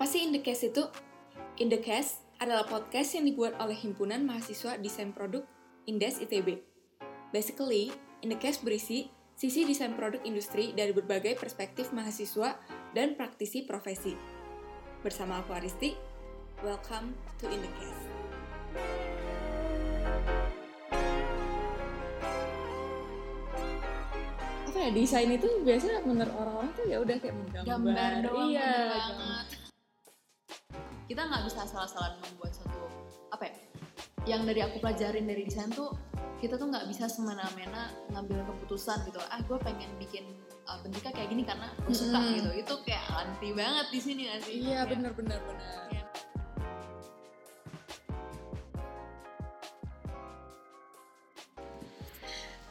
Apa sih In The Case itu? In The Case adalah podcast yang dibuat oleh Himpunan Mahasiswa Desain Produk Indes ITB. Basically, In The Case berisi sisi desain produk industri dari berbagai perspektif mahasiswa dan praktisi profesi. Bersama aku Aristi, welcome to In The Case. Apa ya, desain itu biasanya menurut orang-orang tuh ya udah kayak menggambar. gambar doang iya, banget kita nggak bisa asal-asalan membuat suatu apa ya yang dari aku pelajarin dari desain tuh kita tuh nggak bisa semena-mena ngambil keputusan gitu ah gue pengen bikin uh, bentuknya kayak gini karena gue suka Mm-mm. gitu itu kayak anti banget di sini nggak sih Iya, Kayak- bener bener bener. kayak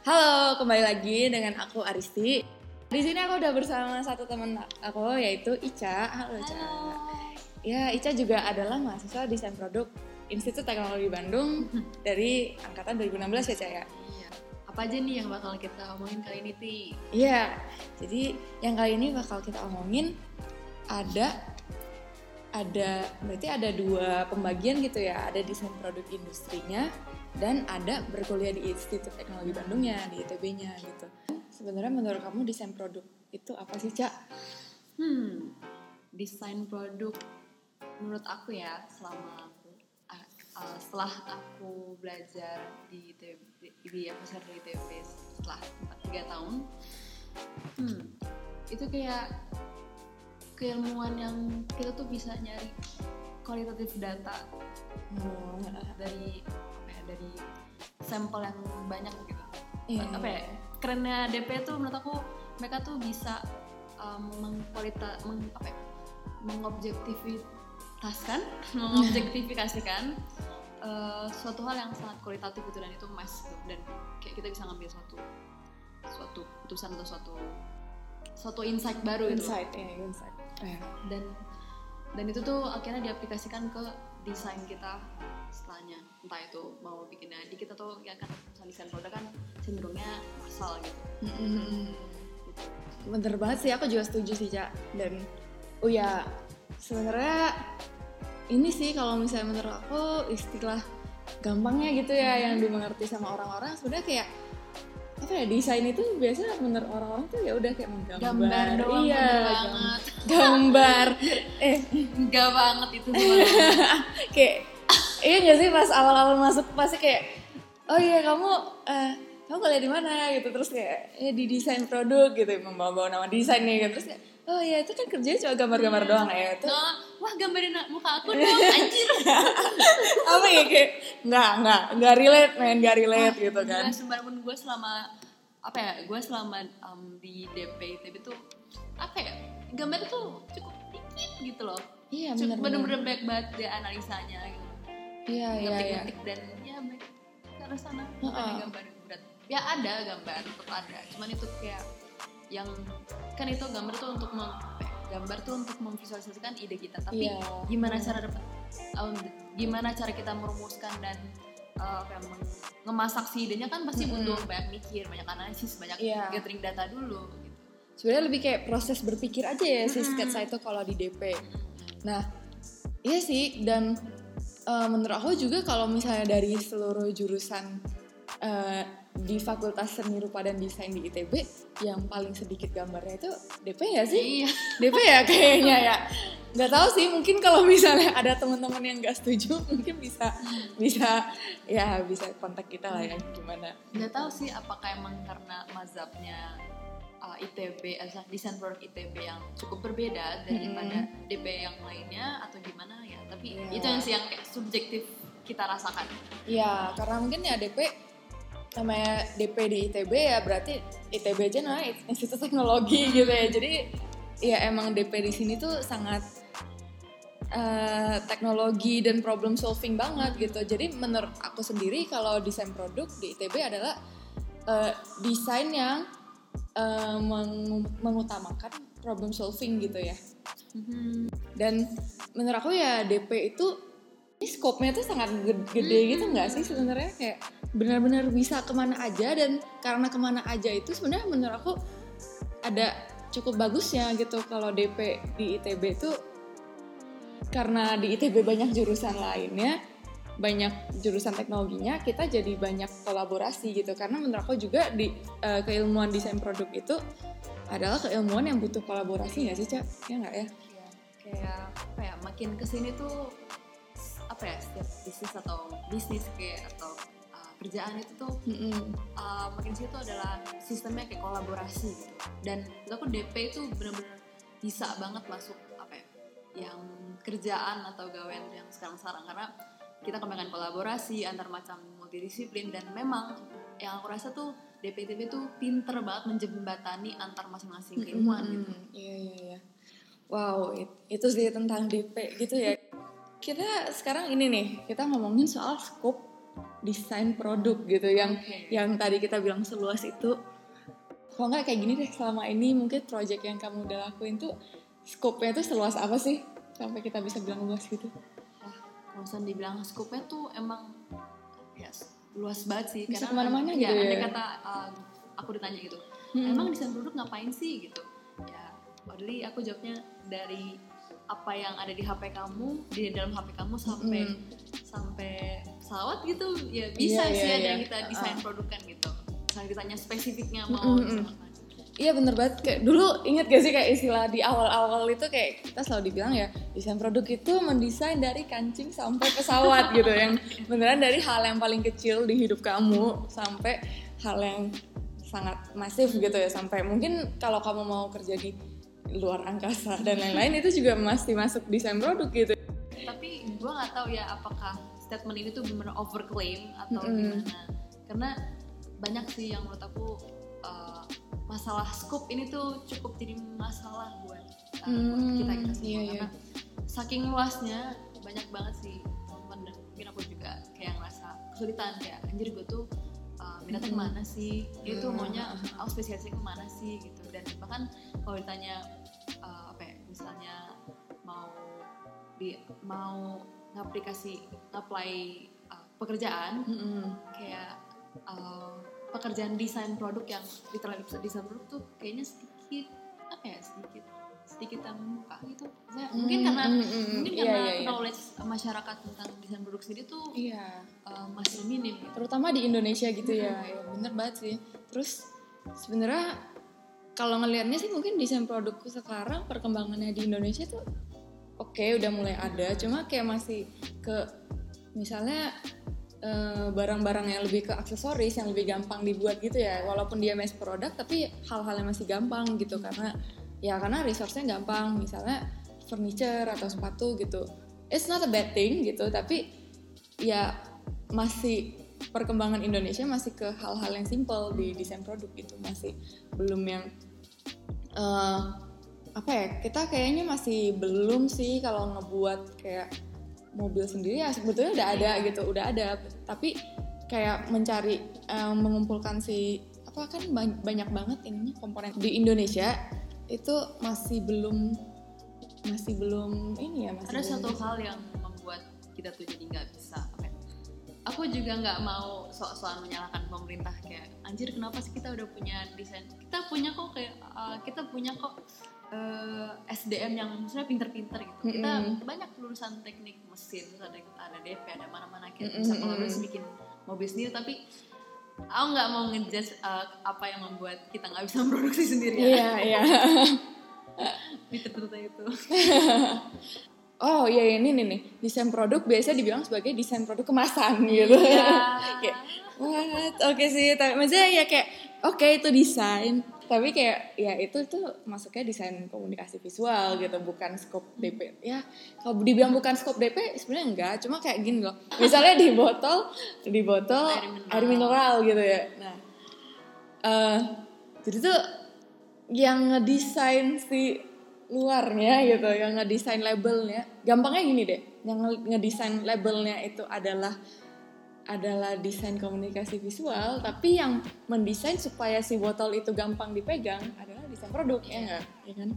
Halo, kembali lagi dengan aku Aristi. Di sini aku udah bersama satu teman aku yaitu Ica. Halo, Ica. Ya, Ica juga adalah mahasiswa desain produk Institut Teknologi Bandung dari angkatan 2016 ya, Ca ya. iya apa aja nih yang bakal kita omongin kali ini ti Iya. Jadi yang kali ini bakal kita omongin ada ada berarti ada dua pembagian gitu ya. Ada desain produk industrinya dan ada berkuliah di Institut Teknologi Bandungnya di ITB-nya gitu. Sebenarnya menurut kamu desain produk itu apa sih, Cak? Hmm, desain produk menurut aku ya selama aku ah, setelah aku belajar di ITB, di, FSR di ITB setelah 3 tahun, hmm, itu kayak keilmuan yang kita tuh bisa nyari kualitatif data Oh, dari apa ya dari sampel yang banyak gitu iya. apa ya kerennya DP tuh menurut aku mereka tuh bisa um, mengkualita meng, apa ya, mengobjektifitaskan mengobjektifikasikan uh, suatu hal yang sangat kualitatif gitu dan itu emas gitu. dan kayak kita bisa ngambil suatu suatu putusan atau suatu suatu insight baru gitu. Insight, ya, insight. Eh, dan dan itu tuh akhirnya diaplikasikan ke desain kita setelahnya entah itu mau bikinnya di kita tuh ya kan desain produk kan cenderungnya massal gitu mm-mm. Bener banget sih, aku juga setuju sih, Cak. Dan, oh ya, sebenarnya ini sih kalau misalnya menurut aku istilah gampangnya gitu ya yang dimengerti sama orang-orang. Sebenarnya kayak apa ya desain itu biasanya menurut orang-orang tuh ya udah kayak menggambar. Gambar doang iya banget. Gambar. Eh. Enggak banget itu kayak iya gak sih pas awal-awal masuk pasti kayak oh iya kamu eh kamu kuliah di mana? Gitu. Terus kayak ya di desain produk gitu. Membawa nama desain nih gitu. Terus kayak oh iya itu kan kerjanya cuma gambar-gambar doang ya itu. Nah, wah gambarin muka aku dong anjir. Apa ya kayak nggak nggak nggak relate men nggak relate gitu kan. sumpah pun gue selama apa ya gue selama um, di DP ITB tuh apa ya gambar tuh cukup dikit gitu loh. Iya Cukup benar bener-bener baik banget dia analisanya gitu. Iya iya iya. Dan ya baik ke arah sana yang gambar ya ada gambar tetap ada cuman itu kayak yang kan itu gambar tuh untuk mem, apa ya, gambar tuh untuk memvisualisasikan ide kita tapi Iya. gimana cara dapat um, gimana cara kita merumuskan dan uh, ya, meng- ngemasak si idenya kan pasti Mm-mm. butuh banyak mikir banyak analisis banyak Iya. gathering data dulu gitu sebenarnya lebih kayak proses berpikir aja ya si Mm-mm. sketsa itu kalau di DP nah iya sih dan eh, menurut aku juga kalau misalnya dari seluruh jurusan eh, di Fakultas Seni Rupa dan Desain di ITB yang paling sedikit gambarnya itu DP ya sih? Iya. DP ya kayaknya ya. Nggak tahu sih mungkin kalau misalnya ada teman-teman yang nggak setuju mungkin bisa bisa ya bisa kontak kita lah ya gimana. Nggak tahu sih apakah emang karena mazhabnya uh, ITB eh, desain produk ITB yang cukup berbeda daripada DP yang lainnya atau gimana ya. Tapi Iya. itu yang sih yang kayak subjektif kita rasakan. Ya, karena mungkin ya DP namanya DP di ITB ya berarti ITB aja nah Institut Teknologi gitu ya. Jadi ya emang DP di sini tuh sangat eh, teknologi dan problem solving banget gitu. Jadi menurut aku sendiri kalau desain produk di ITB adalah eh, desain yang eh, meng- mengutamakan problem solving gitu ya. Dan menurut aku ya DP itu ini skopnya tuh sangat gede, gede gitu nggak sih sebenarnya? Kayak benar-benar bisa ke mana aja dan karena ke mana aja itu sebenarnya menurut aku ada cukup bagusnya gitu. Kalau DP di ITB tuh karena di ITB banyak jurusan lainnya banyak jurusan teknologinya kita jadi banyak kolaborasi gitu. Karena menurut aku juga di uh, keilmuan desain produk itu adalah keilmuan yang butuh kolaborasi nggak sih cak? Ya nggak ya? Iya, kayak apa ya makin ke sini tuh apa ya setiap bisnis atau bisnis kayak atau uh, kerjaan itu tuh Mm-mm. uh, makin situ adalah sistemnya kayak kolaborasi gitu dan aku DP itu benar-benar bisa banget masuk apa ya yang kerjaan atau gawean yang sekarang-sekarang karena kita kembangkan kolaborasi antar macam multidisiplin dan memang yang aku rasa tuh DPTB tuh pinter banget menjembatani antar masing-masing keilmuan Mm-mm. gitu Iya iya iya. Wow, it- itu sih tentang DP gitu ya. Kita sekarang ini nih, kita ngomongin soal scope desain produk gitu yang Oke. yang tadi kita bilang seluas itu. Kalau nggak kayak gini deh, selama ini mungkin project yang kamu udah lakuin tuh scope-nya tuh seluas apa sih? Sampai kita bisa bilang luas gitu. Wah, kalau misalnya dibilang scope-nya tuh emang ya luas banget sih Bisa karena ke mana-mana ya, gitu ya. andai kata uh, aku ditanya gitu Hmm. emang desain produk ngapain sih gitu ya Audrey aku jawabnya dari apa yang ada di HP kamu di dalam HP kamu sampai Hmm. sampai pesawat gitu ya bisa Iya, sih iya, ada yang iya. kita desain produkkan gitu. Misalnya ditanya spesifiknya mau desain apa Iya bener banget. Kayak dulu inget gak sih kayak istilah di awal-awal itu kayak kita selalu dibilang ya desain produk itu mendesain dari kancing sampai pesawat gitu. Yang beneran dari hal yang paling kecil di hidup kamu sampai hal yang sangat masif gitu ya. Sampai mungkin kalau kamu mau kerja di luar angkasa dan lain-lain itu juga masih masuk desain produk gitu. tapi gue nggak tahu ya apakah statement ini tuh benar overclaim atau Mm-mm. gimana karena banyak sih yang menurut aku uh, masalah scope ini tuh cukup jadi masalah buat, uh, Hmm, kita kita semua iya, iya. karena saking luasnya banyak banget sih teman dan mungkin aku juga kayak ngerasa kesulitan kayak anjir gue tuh uh, minatnya Mm-mm. ke mana sih dia tuh Hmm. maunya aku spesialisnya ke mana sih gitu dan bahkan kalau ditanya uh, apa ya misalnya mau di mau ngaplikasi apply uh, pekerjaan Mm-mm. kayak uh, pekerjaan desain produk yang literally desain produk tuh kayaknya sedikit apa ya sedikit sedikit terbuka gitu. Maksudnya, mungkin Mm, karena mm, mm, mungkin iya, karena iya, iya. knowledge masyarakat tentang desain produk sendiri tuh Iya. uh, masih minim gitu. terutama di Indonesia gitu ya, ya bener banget sih. Terus sebenarnya kalau ngelihatnya sih mungkin desain produkku sekarang perkembangannya di Indonesia tuh oke udah mulai ada. Cuma kayak masih ke misalnya eh, barang-barang yang lebih ke aksesoris yang lebih gampang dibuat gitu ya. Walaupun dia mass product tapi hal-hal yang masih gampang gitu. Karena ya karena resource-nya gampang. Misalnya furniture atau sepatu gitu. It's not a bad thing gitu tapi ya masih perkembangan Indonesia masih ke hal-hal yang simple di desain produk gitu. Masih belum yang eh, apa ya kita kayaknya masih belum sih kalau ngebuat kayak mobil sendiri. Ya sebetulnya udah ada gitu udah ada. Tapi kayak mencari eh, mengumpulkan si apa kan ba- banyak banget ininya komponen. Di Indonesia itu masih belum masih belum ini ya masih ada belum satu bisa. hal yang membuat kita tuh jadi nggak bisa apa ya, aku juga nggak mau sok-sokan menyalahkan pemerintah kayak anjir kenapa sih kita udah punya desain kita punya kok kayak uh, kita punya kok uh, SDM yang maksudnya pinter-pinter gitu kita Mm-mm. banyak lulusan teknik mesin terus ada ada DP ada mana-mana kayak Mm-mm, bisa mm-mm. kolaborasi bikin mobil sendiri tapi aku nggak mau ngejudge uh, apa yang membuat kita nggak bisa memproduksi sendiri ya iya iya di itu Oh iya ini nih nih desain produk biasa dibilang sebagai desain produk kemasan gitu. Iya. kayak what? Oke sih, tapi maksudnya ya kayak oke itu desain, tapi kayak ya itu tuh masuknya desain komunikasi visual gitu, bukan scope DP. Ya kalau dibilang bukan scope DP sebenarnya enggak, cuma kayak gini loh. Misalnya di botol, di botol Air mineral. air mineral gitu ya. Nah, eh jadi tuh yang ngedesain si luarnya gitu, yang ngedesain labelnya, gampangnya gini deh, yang nge- ngedesain labelnya itu adalah adalah desain komunikasi visual, tapi yang mendesain supaya si botol itu gampang dipegang adalah desain produk ya enggak, ya kan?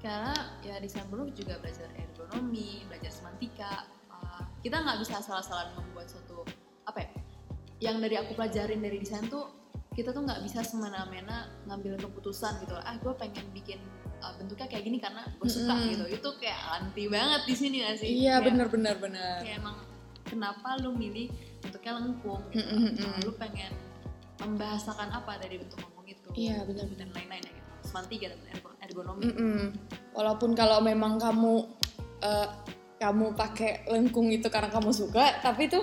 karena ya desain produk juga belajar ergonomi belajar semantika. Uh, kita nggak bisa salah-salah membuat suatu apa ya yang dari aku pelajarin dari desain tuh kita tuh nggak bisa semena-mena ngambil keputusan gitu. Ah gue pengen bikin uh, bentuknya kayak gini karena gue suka Mm-mm. gitu. Itu kayak anti banget di sini gak sih? Iya bener bener kayak emang kenapa lu milih bentuknya lengkung? Gitu Mm, mm, mm. Uh, lu pengen membahasakan apa dari bentuk lengkung itu? Iya, benar, dan lain-lainnya gitu. Semantiga dan ergo- ergonomi. Mm-mm. walaupun kalau memang kamu eh, kamu pakai lengkung itu karena kamu suka tapi itu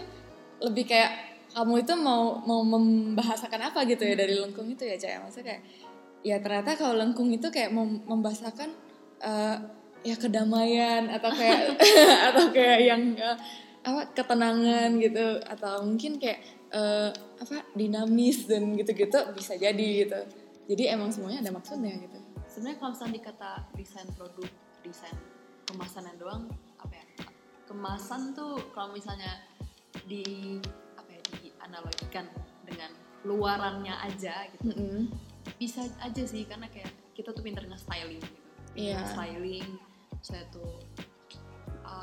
lebih kayak kamu itu mau mau membahasakan apa gitu ya dari lengkung itu ya caya maksudnya kayak ya ternyata kalau lengkung itu kayak mem- membahasakan eh, ya kedamaian atau kayak atau kayak yang eh, apa ketenangan gitu. Atau mungkin kayak eh, apa dinamis dan gitu-gitu bisa jadi gitu. Jadi emang semuanya ada maksudnya gitu. Sebenarnya kalau misalnya dikata desain produk desain kemasannya doang apa ya? Kemasan tuh kalau misalnya di apa ya dianalogikan dengan luarannya aja gitu. Mm-mm. bisa aja sih karena kayak kita tuh pinter nge-styling gitu. Iya. styling saya tuh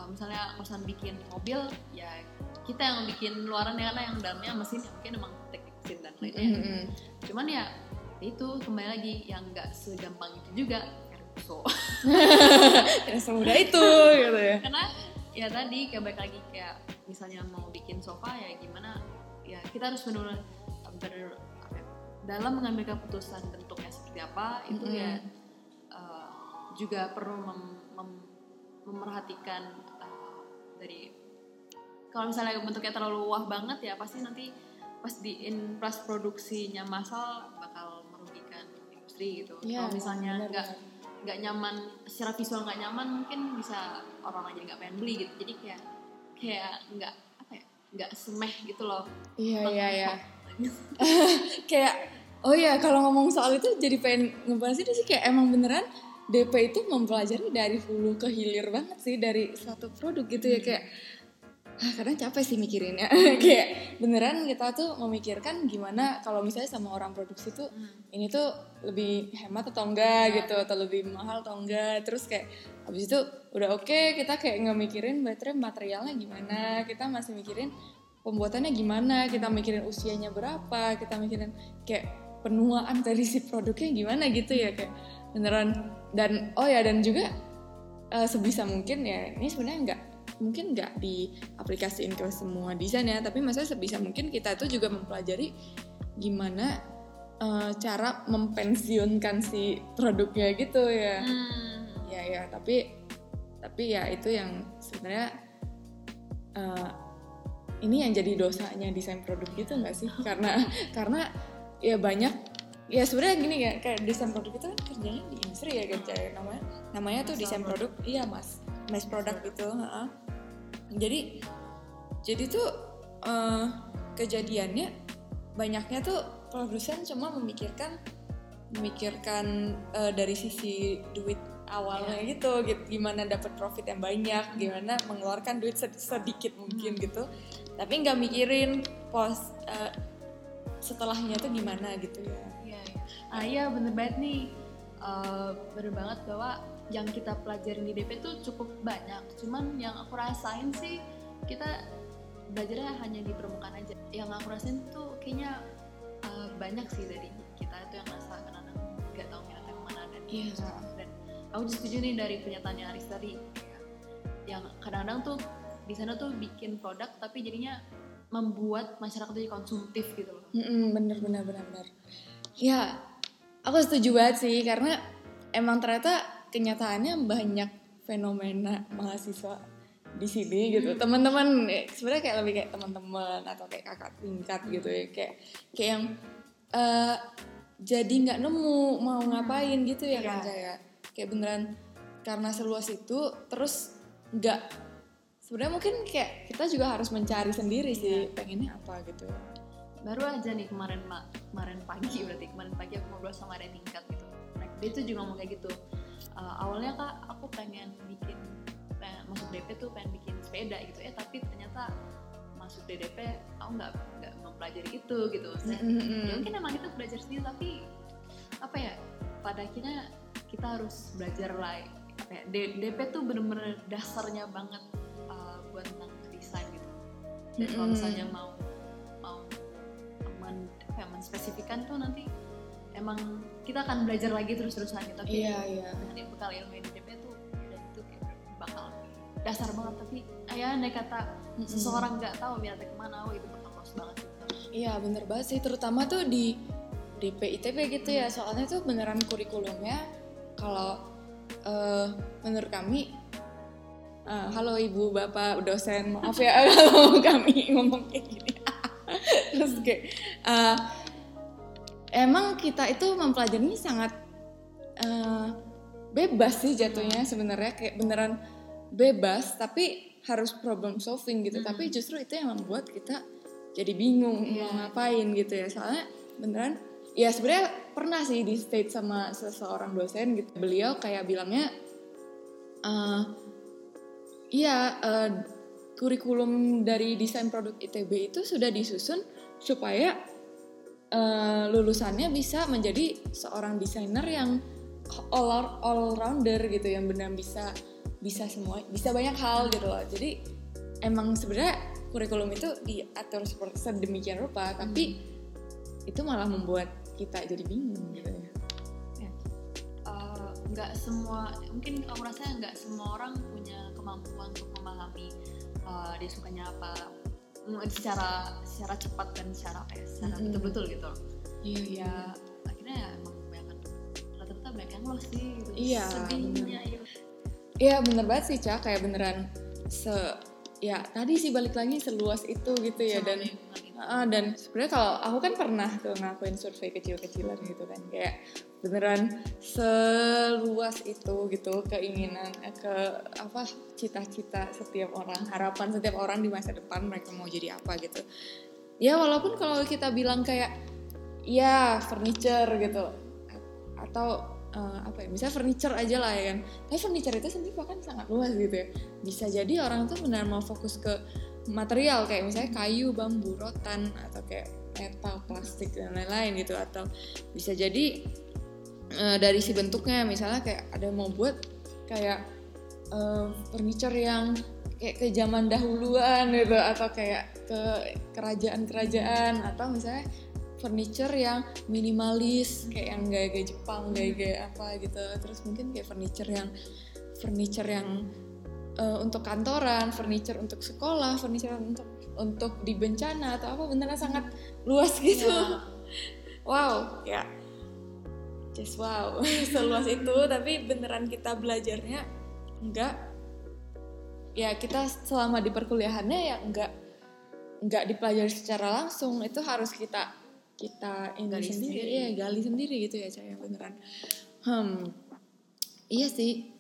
uh, misalnya kosan bikin mobil ya kita yang bikin luarannya karena yang dalamnya mesin ya mungkin emang teknik mesin dan lainnya Mm-mm. cuman ya itu kembali lagi yang nggak segampang itu juga Ergo. ya semudah itu gitu ya karena ya tadi kayak balik lagi kayak misalnya mau bikin sofa ya gimana ya kita harus benar-benar benar apa ya, dalam mengambil keputusan bentuknya seperti apa itu Mm-mm. ya uh, juga perlu mem- mem- memerhatikan dari kalau misalnya bentuknya terlalu wah banget ya pasti nanti pas di in pas produksinya massal bakal merugikan industri gitu. Iya, kalau misalnya nggak nggak nyaman secara visual nggak nyaman mungkin bisa orang aja nggak pengen beli gitu. Jadi kayak kayak nggak apa ya nggak semeh gitu loh. Iya iya iya. Kayak oh ya kalau ngomong soal itu jadi pengen ngebahas itu sih kayak emang beneran DP itu mempelajari dari hulu ke hilir banget sih dari suatu produk gitu ya kayak ah, kadang capek sih mikirinnya. Kayak beneran kita tuh memikirkan gimana kalau misalnya sama orang produksi tuh ini tuh lebih hemat atau enggak Iya. gitu atau lebih mahal atau enggak. Terus kayak habis itu udah oke kita kayak nggak mikirin baterai materialnya gimana kita masih mikirin pembuatannya gimana kita mikirin usianya berapa kita mikirin kayak penuaan dari si produknya gimana gitu ya kayak beneran. Dan oh ya dan juga eh, sebisa mungkin ya ini sebenarnya nggak mungkin nggak diaplikasiin ke semua desain ya tapi maksudnya sebisa mungkin kita itu juga mempelajari gimana eh, cara mempensiunkan si produknya gitu ya. Hmm. ya ya tapi tapi ya itu yang sebenarnya eh, ini yang jadi dosanya desain produk gitu nggak sih? Karena karena ya banyak. Ya sebenarnya gini ya kayak desain produk itu kan kerjanya di industri ya kan namanya. Namanya tuh desain produk iya mas. Mass product gitu heeh. jadi jadi tuh eh, kejadiannya banyaknya tuh produsen cuma memikirkan memikirkan eh, dari sisi duit awalnya gitu, gitu gimana dapat profit yang banyak gimana mengeluarkan duit sed- sedikit mungkin gitu. Tapi nggak mikirin pos eh, setelahnya tuh gimana gitu ya Iya, iya. Ah iya bener banget nih. Eh, bener banget bahwa yang kita pelajarin di DP tuh cukup banyak. Cuman yang aku rasain sih kita belajarnya hanya di permukaan aja. Yang aku rasain tuh kayaknya eh, banyak sih dari kita itu yang rasa kadang-kadang nggak tahu minatnya ke mana dan Iya. dan aku setuju nih dari pernyataannya Aris tadi yang kadang-kadang tuh di sana tuh bikin produk tapi jadinya membuat masyarakat jadi konsumtif gitu loh. Mm-mm, bener bener bener bener. Ya aku setuju banget sih karena emang ternyata kenyataannya banyak fenomena mahasiswa di sini gitu. Teman-teman eh, sebenarnya kayak lebih kayak teman-teman atau kayak kakak tingkat gitu ya kayak kayak yang eh, jadi nggak nemu mau ngapain gitu ya kan Iya. saya kayak beneran karena seluas itu terus nggak sebenarnya mungkin kayak kita juga harus mencari sendiri sih pengennya apa gitu. Baru aja nih kemarin ma- kemarin pagi berarti kemarin pagi aku ngobrol sama ada tingkat gitu. Nah, dia tuh juga ngomong kayak gitu. Eh, awalnya kak aku pengen bikin pengen, masuk DP tuh pengen bikin sepeda gitu ya tapi ternyata masuk DDP aku nggak nggak mempelajari itu gitu. Maksudnya Mm-mm. ya mungkin emang itu belajar sendiri tapi apa ya pada akhirnya kita harus belajar lah apa ya D- DP tuh bener-bener dasarnya banget. uh, buat tentang desain gitu dan kalau Mm-mm. misalnya mau mau men, ya, menspesifikan tuh nanti emang kita akan belajar lagi terus-terusan gitu tapi Iya iya. dengan bekal ilmu yang di DP tuh dan itu kayak bakal dasar banget tapi ya andai kata Mm-mm. seseorang nggak tahu minatnya ke mana oh itu bakal luas banget gitu. Iya bener banget sih terutama tuh di DP ITB gitu ya soalnya tuh beneran kurikulumnya kalau eh, menurut kami eh, halo ibu bapak dosen maaf ya kalau kami ngomong kayak gini. Terus kayak eh, emang kita itu mempelajari sangat eh, bebas sih jatuhnya sebenarnya kayak beneran bebas tapi harus problem solving gitu. Hmm. tapi justru itu yang membuat kita jadi bingung Iya. mau ngapain gitu ya. Soalnya beneran ya sebenarnya pernah sih di state sama seseorang dosen gitu. Beliau kayak bilangnya eh iya eh, kurikulum dari desain produk ITB itu sudah disusun supaya eh, lulusannya bisa menjadi seorang desainer yang all all rounder gitu yang benar bisa bisa semua bisa banyak hal gitu loh. Jadi emang sebenarnya kurikulum itu diatur seperti sedemikian rupa tapi itu malah membuat kita jadi bingung gitu nggak semua mungkin aku rasa nggak semua orang punya kemampuan untuk memahami eh, dia sukanya apa secara secara cepat dan secara apa ya, secara Mm-mm. betul-betul gitu iya ya akhirnya ya emang kebanyakan rata-rata banyak yang lost sih gitu. Iya, sedihnya ya. Iya bener banget sih Cak, kayak beneran se ya tadi sih balik lagi seluas itu gitu ya dan. Ah, dan sebenarnya kalau aku kan pernah tuh ngakuin survei kecil-kecilan gitu kan kayak beneran seluas itu gitu keinginan eh, ke apa cita-cita setiap orang harapan setiap orang di masa depan mereka mau jadi apa gitu. Ya walaupun kalau kita bilang kayak ya furniture gitu atau eh, apa ya misalnya furniture aja lah ya kan. Tapi furniture itu sendiri bahkan sangat luas gitu ya. Bisa jadi orang tuh benar mau fokus ke material kayak misalnya kayu, bambu, rotan atau kayak metal, plastik dan lain-lain gitu atau bisa jadi eh, dari si bentuknya misalnya kayak ada mau buat kayak eh, furniture yang kayak ke zaman dahuluan gitu atau kayak ke kerajaan-kerajaan atau misalnya furniture yang minimalis kayak yang gaya-gaya Jepang, gaya-gaya apa gitu terus mungkin kayak furniture yang furniture yang eh, untuk kantoran, furniture untuk sekolah, furniture untuk untuk di bencana atau apa beneran sangat luas gitu. Ya, Wow, ya. Just wow, seluas itu tapi beneran kita belajarnya enggak. Ya kita selama di perkuliahannya ya enggak enggak dipelajari secara langsung itu harus kita kita ini Gali sendiri, sendiri. ya gali sendiri gitu ya saya beneran. Hmm iya sih.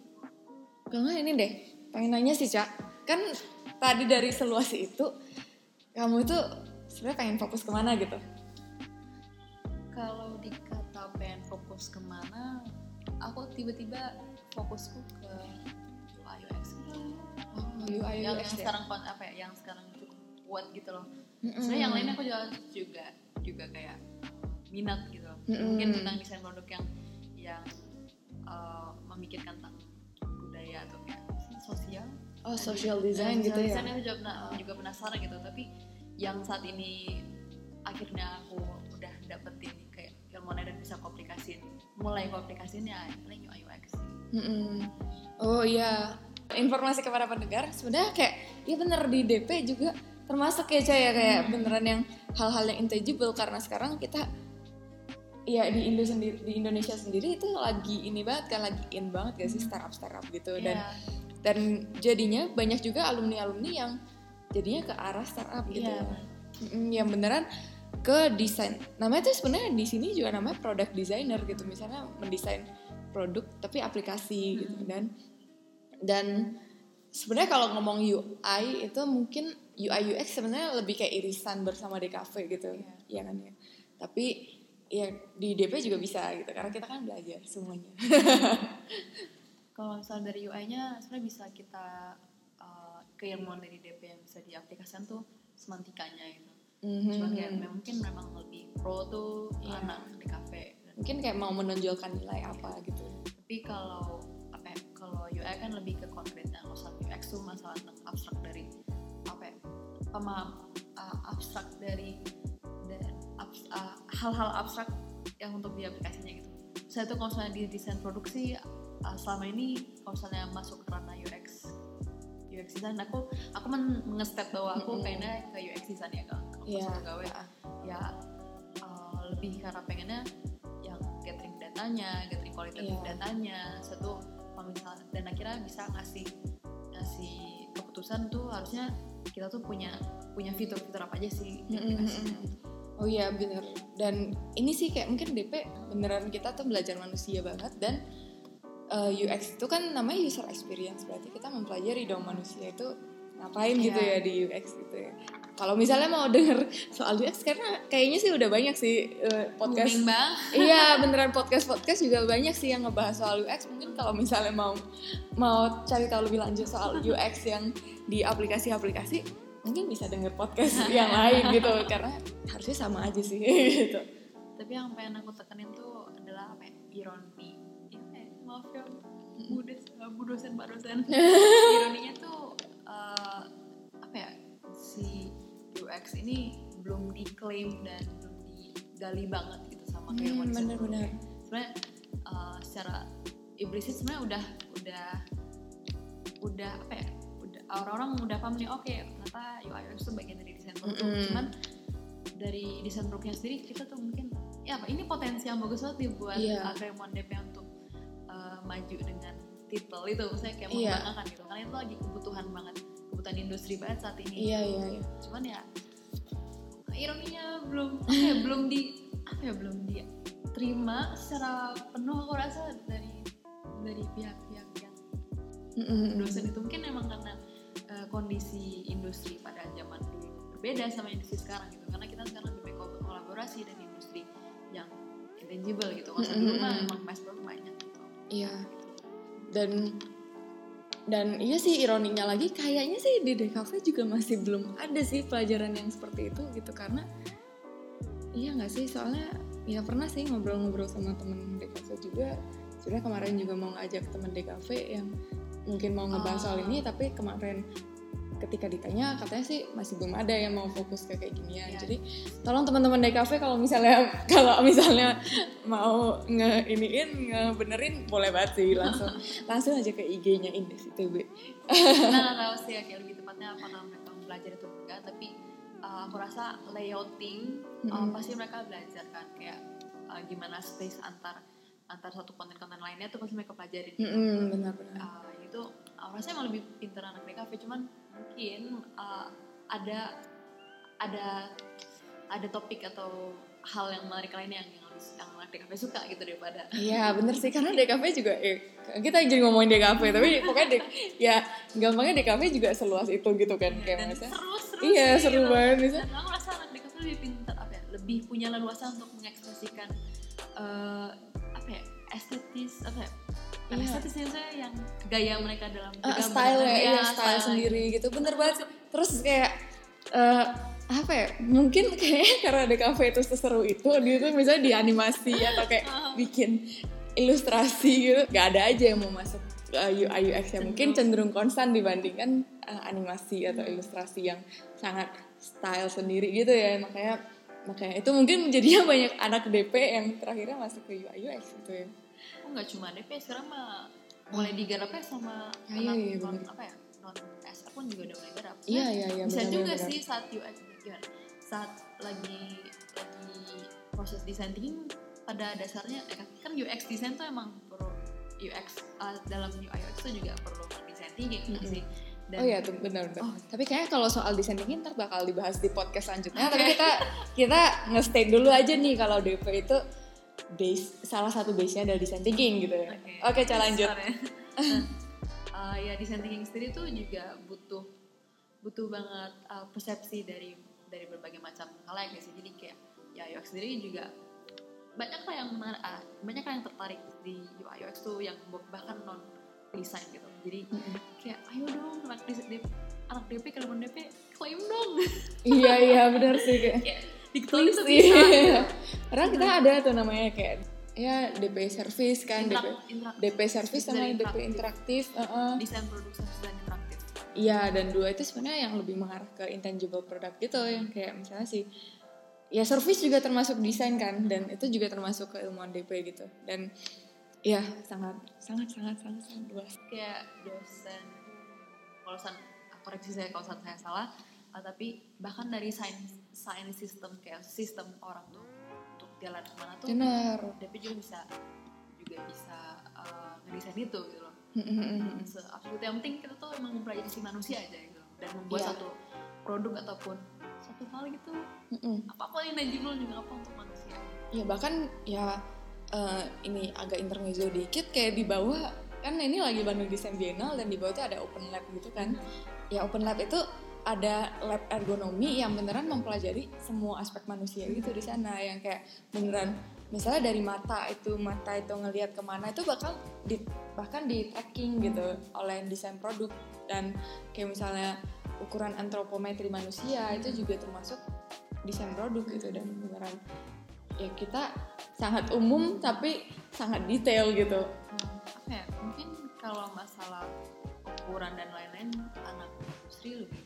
Kalau ini deh pengen nanya sih cak. Kan tadi dari seluas itu kamu itu sebenarnya pengen fokus ke mana gitu? Kalau dikata pengen fokus ke mana aku tiba-tiba fokusku ke UI UX gitu. oh UI yang, UX yang ya? sekarang apa ya yang sekarang cukup kuat gitu loh Mm-mm. sebenarnya yang lain aku juga juga juga kayak minat gitu loh. Mm-mm. mungkin tentang desain produk yang yang uh, memikirkan tentang budaya atau kayak sosial oh social Nah, design gitu social ya design aku juga, pernah, juga penasaran gitu tapi yang saat ini akhirnya aku udah dapetin ilmunya dan bisa aku aplikasiin. Mulai aplikasiin ya UI UX sih. Mm-mm. Oh iya, informasi kepada pendengar sebenarnya kayak ya bener di DP juga termasuk ya Cah, ya kayak beneran yang hal-hal yang intangible karena sekarang kita ya di Indo sendiri di Indonesia sendiri itu lagi ini banget kan lagi in banget gak sih startup startup gitu. Dan Iya, dan jadinya banyak juga alumni alumni yang jadinya ke arah startup gitu. Mm, yang beneran ke desain. Namanya tuh sebenarnya di sini juga namanya product designer gitu. Misalnya mendesain produk tapi aplikasi gitu. Dan dan sebenarnya kalau ngomong UI itu mungkin UI UX sebenarnya lebih kayak irisan bersama DKV gitu. Iya. ya kan ya? Tapi ya di DP juga bisa gitu. Karena kita kan belajar semuanya. Kalau misal dari UI-nya sebenarnya bisa kita uh, keilmuan dari DP yang bisa diaplikasikan tuh semantikanya gitu. Cuma kayak Mhm. mungkin memang lebih pro tuh Iya. anak di kafe. Dan- mungkin kayak mau menonjolkan nilai apa gitu Tapi kalau apa ya, kalau UI kan lebih ke konkret dan kalau UX tuh masalah tentang abstrak dari apa ya, pemaham uh, abstrak dari, dari abs- uh, hal-hal abstrak yang untuk di aplikasinya gitu saya tuh kalau misalnya di desain produksi uh, selama ini kalau misalnya masuk ke ranah UX UX design aku aku men mengestep bahwa aku Mm-mm. pengennya ke UX design ya kalau. Yeah. gawe ya uh, lebih karena pengennya yang gathering datanya gathering kualitatif Iya. datanya satu dan akhirnya bisa ngasih ngasih keputusan tuh harusnya kita tuh punya punya fitur-fitur apa aja sih aplikasinya. mm-mm. Oh iya bener Dan ini sih kayak mungkin DP beneran kita tuh belajar manusia banget Dan uh, UX itu kan namanya user experience Berarti kita mempelajari dong manusia itu ngapain gitu Iya. ya di UX gitu ya Kalau misalnya mau denger soal UX Karena kayaknya sih udah banyak sih uh, podcast. Booming bang iya beneran podcast podcast juga banyak sih yang ngebahas soal UX mungkin kalau misalnya mau mau cari tahu lebih lanjut soal UX yang di aplikasi-aplikasi mungkin bisa denger podcast yang lain gitu. Karena harusnya sama aja sih gitu. Tapi yang pengen aku tekenin tuh adalah apa ya? Ironi. Ya, eh, maaf ya bu, des, bu dosen pak dosen. Ironinya tuh UX ini belum diklaim dan belum digali banget gitu sama keilmuan desain produk. bener-bener sebenarnya eh, secara implicit sebenarnya udah udah udah apa ya udah orang-orang udah paham nih oke ternyata UI UX itu bagian dari desain produk Mm-mm. cuman dari desain produknya sendiri kita tuh mungkin ya apa ini potensi yang bagus banget nih buat Iya. uh, Raymond DP untuk uh, maju dengan titel itu saya kayak Iya. membanggakan gitu karena itu lagi kebutuhan banget kebutuhan industri banget saat ini iya iya iya cuman ya ironinya belum apa ya, belum di apa ya belum diterima secara penuh aku rasa dari dari pihak-pihak yang dosen itu. Mungkin emang karena uh, kondisi industri pada zaman dulu berbeda sama industri sekarang gitu. Karena kita sekarang lebih kolaborasi dan industri yang intangible gitu. Masa dulu mah emang mass banyak gitu. Iya. Dan dan iya sih ironinya lagi kayaknya sih di DKV juga masih belum ada sih pelajaran yang seperti itu gitu karena iya nggak sih soalnya ya pernah sih ngobrol-ngobrol sama temen DKV juga sudah kemarin juga mau ngajak temen DKV yang mungkin mau ngebahas soal Oh. ini tapi kemarin ketika ditanya katanya sih masih belum ada yang mau fokus ke kayak ginian Iya. jadi tolong teman-teman DKV kalau misalnya kalau misalnya mau nge iniin ngebenerin boleh banget sih langsung. Langsung aja ke IG-nya Indes ITB nah nggak tahu sih ya kayak lebih tepatnya apakah mereka belajar itu enggak tapi uh, aku rasa layouting uh, Mm-mm. pasti mereka belajar kan kayak uh, gimana space antar antar satu konten-konten lainnya tuh pasti mereka pelajarin. Mm-mm, benar-benar uh, itu uh, rasanya emang lebih pinter anak DKV cuman mungkin uh, ada ada ada topik atau hal yang menarik lainnya yang yang, yang DKV suka gitu daripada Iya bener sih karena DKV juga eh, kita jadi ngomongin DKV tapi pokoknya dek, ya gampangnya DKV juga seluas itu gitu kan kayak dan maksudnya seru seru Iya, sih, seru gitu. banget, bisa. dan aku rasa anak DKV lebih pintar apa ya lebih punya leluasa untuk mengekspresikan eh, apa ya estetis apa ya Estetis sih, maksudnya yang gaya mereka dalam bergambar. style ya, Iya, iya style sendiri gitu. Bener banget terus kayak eh, apa ya mungkin kayak karena DKV itu seseru itu dia tuh misalnya di animasi atau kayak bikin ilustrasi gitu gak ada aja yang mau masuk ke UI UX ya. Mungkin cenderung konstan dibandingkan eh, animasi atau ilustrasi yang sangat style sendiri gitu ya. Makanya makanya itu mungkin menjadinya banyak anak DP yang terakhirnya masuk ke UI UX gitu ya. Oh, nggak cuma DP sekarang mah mulai digarapnya sama Ah, iya, anak iya, non bener. apa ya non SR pun juga udah mulai garap. iya iya iya bisa benar, juga benar, sih saat UX gimana saat lagi lagi proses desain thinking pada dasarnya eh, kan UX design tuh emang perlu UX uh, dalam UI UX tuh juga perlu desain thinking nggak Mm-mm. sih dan Oh iya tuh benar benar. Oh. Tapi kayaknya kalau soal desain thinking ntar bakal dibahas di podcast selanjutnya. Tapi kita kita nge-state dulu aja nih kalau DP itu base salah satu base-nya adalah desain thinking gitu ya. Oke, Ca, lanjut. Sorry. Nah, uh, ya desain thinking sendiri tuh juga butuh butuh banget uh, persepsi dari dari berbagai macam hal ya guys. Jadi kayak ya UX sendiri juga banyak lah yang menarik, ah, banyak lah yang tertarik di UI UX tuh yang bahkan non desain gitu. Jadi kayak ayo dong anak DP, anak DP kalau mau DP klaim dong. iya iya benar sih kayak. Tuh Please, bisa. iya. Karena kita ada tuh namanya kayak ya DP service kan, DP Interak- interak- DP service sama Dari DP interaktif. heeh. desain produk service dan interaktif. Iya dan dua itu sebenarnya yang lebih mengarah ke intangible product gitu yang kayak misalnya si ya service juga termasuk desain kan dan itu juga termasuk keilmuan DP gitu dan ya sangat sangat sangat sangat sangat luas kayak dosen kalau koreksi saya kalau saya salah uh, tapi bahkan dari sains sains sistem kayak sistem orang tuh untuk jalan ke mana tuh benar. DP juga bisa juga bisa uh, ngedesain itu gitu loh. Se absolut. Yang penting kita tuh emang mempelajari si manusia aja gitu dan membuat Iya. satu produk ataupun satu hal gitu apa-apa yang tangible juga apa untuk manusia. Ya bahkan ya eh, ini agak intermezzo dikit kayak di bawah kan ini lagi Bandung Design Biennale dan di bawah tuh ada open lab gitu kan. Ya open lab itu ada lab ergonomi yang beneran mempelajari semua aspek manusia gitu di sana yang kayak beneran misalnya dari mata itu mata itu ngelihat ke mana itu bakal di, bahkan di tracking gitu oleh desain produk. Dan kayak misalnya ukuran antropometri manusia itu juga termasuk desain produk gitu dan beneran ya kita sangat umum tapi sangat detail gitu. Hmm, apa ya mungkin kalau masalah ukuran dan lain-lain anak industri lebih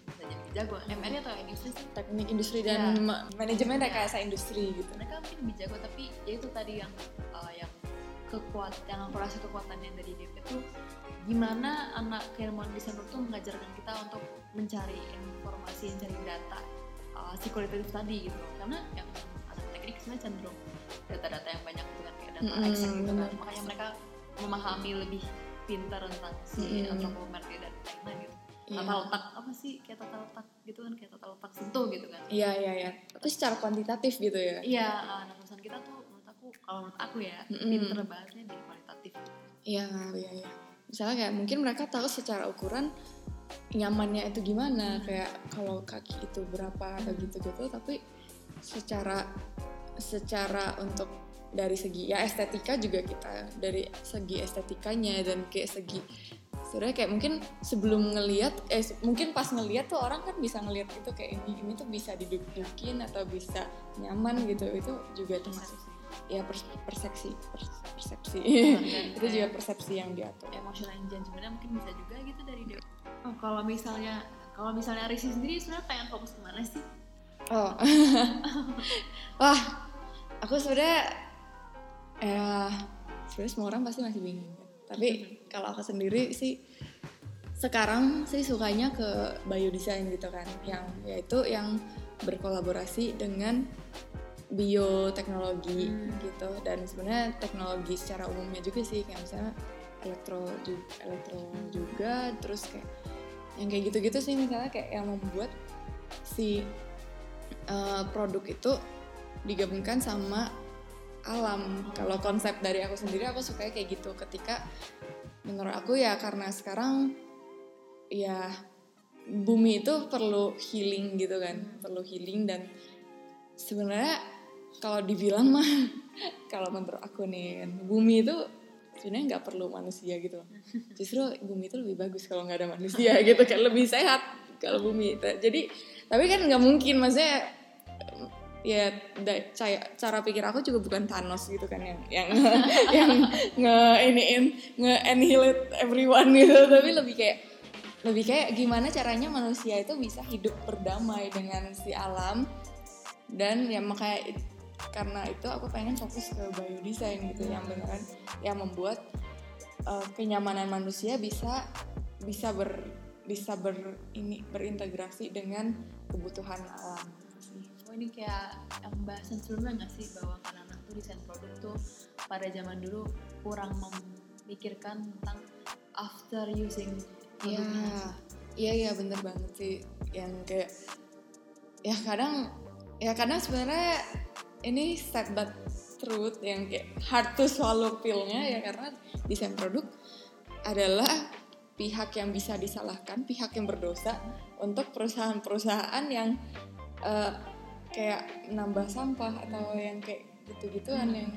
jago MR atau industri sih teknik industri dan Ya. ma- manajemen Ya. rekayasa industri gitu mereka mungkin lebih jago tapi ya itu tadi yang uh, yang kekuat yang aku rasa kekuatannya dari DP tuh gimana anak keilmuan desain tuh mengajarkan kita untuk mencari informasi mencari data uh, kualitatif tadi gitu karena yang anak teknik sebenarnya cenderung data-data yang banyak gitu kan kayak data Mm-mm, exact gitu kan makanya mereka memahami lebih pintar tentang si Mm-mm. antropometri dan lain-lain gitu Iya. tata letak apa sih? Kayak tata letak gitu kan kayak tata letak sentuh gitu kan. Iya iya iya. Tapi secara kuantitatif gitu ya? Iya, uh, nah perusahaan kita tuh menurut aku kalau menurut aku ya Mm-mm. pinter bangetnya di kualitatif. iya iya iya. Misalnya kayak mungkin mereka tahu secara ukuran nyamannya itu gimana kayak kalau kaki itu berapa atau gitu gitu tapi secara secara untuk dari segi ya estetika juga kita dari segi estetikanya dan kayak segi sebenarnya kayak mungkin sebelum ngelihat eh mungkin pas ngelihat tuh orang kan bisa ngelihat itu kayak ini ini tuh bisa diduk-dukin atau bisa nyaman gitu. Itu juga termasuk ya pers- persepsi pers- persepsi. Itu juga persepsi yang diatur. Emotional engagement mungkin bisa juga gitu dari dia. Oh, kalau misalnya kalau misalnya Risi sendiri sebenarnya pengen fokus ke mana sih? oh. Wah aku sebenarnya ya sebenarnya semua orang pasti masih bingung kan. Tapi kalau aku sendiri sih sekarang sih sukanya ke biodesign gitu kan. Yang yaitu yang berkolaborasi dengan bioteknologi Hmm. gitu. Dan sebenarnya teknologi secara umumnya juga sih kayak misalnya elektro juga, elektro juga terus kayak yang kayak gitu-gitu sih misalnya kayak yang membuat si uh, produk itu digabungkan sama alam. Kalau konsep dari aku sendiri aku suka kayak gitu. Ketika menurut aku ya karena sekarang ya bumi itu perlu healing gitu kan perlu healing dan sebenarnya kalau dibilang mah kalau menurut aku nih bumi itu sebenarnya nggak perlu manusia gitu. Justru bumi itu lebih bagus kalau nggak ada manusia gitu kan lebih sehat kalau bumi jadi tapi kan nggak mungkin maksudnya ya da- cara, cara pikir aku juga bukan Thanos gitu kan yang yang yang nge iniin nge annihilate everyone gitu. Tapi lebih kayak lebih kayak gimana caranya manusia itu bisa hidup berdamai dengan si alam. Dan ya makanya it- karena itu aku pengen fokus ke biodesign gitu yang beneran yang membuat uh, kenyamanan manusia bisa bisa ber bisa ber ini berintegrasi dengan kebutuhan alam ini kayak yang bahasan sebelumnya nggak sih bahwa anak-anak tuh desain produk tuh pada zaman dulu kurang memikirkan tentang after using produknya. iya iya bener banget sih yang kayak ya kadang ya kadang sebenarnya ini sad but truth yang kayak hard to swallow pill-nya ya karena desain produk adalah pihak yang bisa disalahkan, pihak yang berdosa untuk perusahaan-perusahaan yang eh, kayak nambah sampah atau yang kayak gitu-gituan yang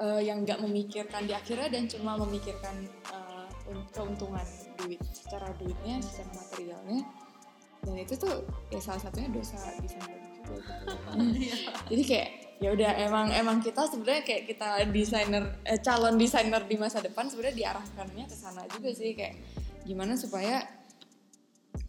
eh, yang nggak memikirkan di akhirnya dan cuma memikirkan un- keuntungan duit secara duitnya, secara materialnya dan itu tuh ya salah satunya dosa desain produk juga gitu. Iya. Jadi kayak ya udah emang emang kita sebenarnya kayak kita desainer eh, calon desainer di masa depan sebenarnya diarahkannya ke sana juga sih kayak gimana supaya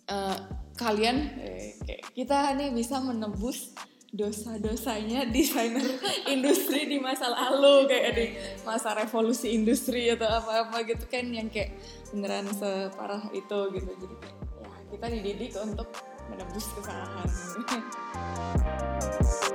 eh, kalian eh, kita nih bisa menebus dosa-dosanya desainer industri di masa lalu kayak di masa revolusi industri atau apa-apa gitu kan yang kayak beneran separah itu gitu. Jadi ya kita dididik untuk menebus kesalahan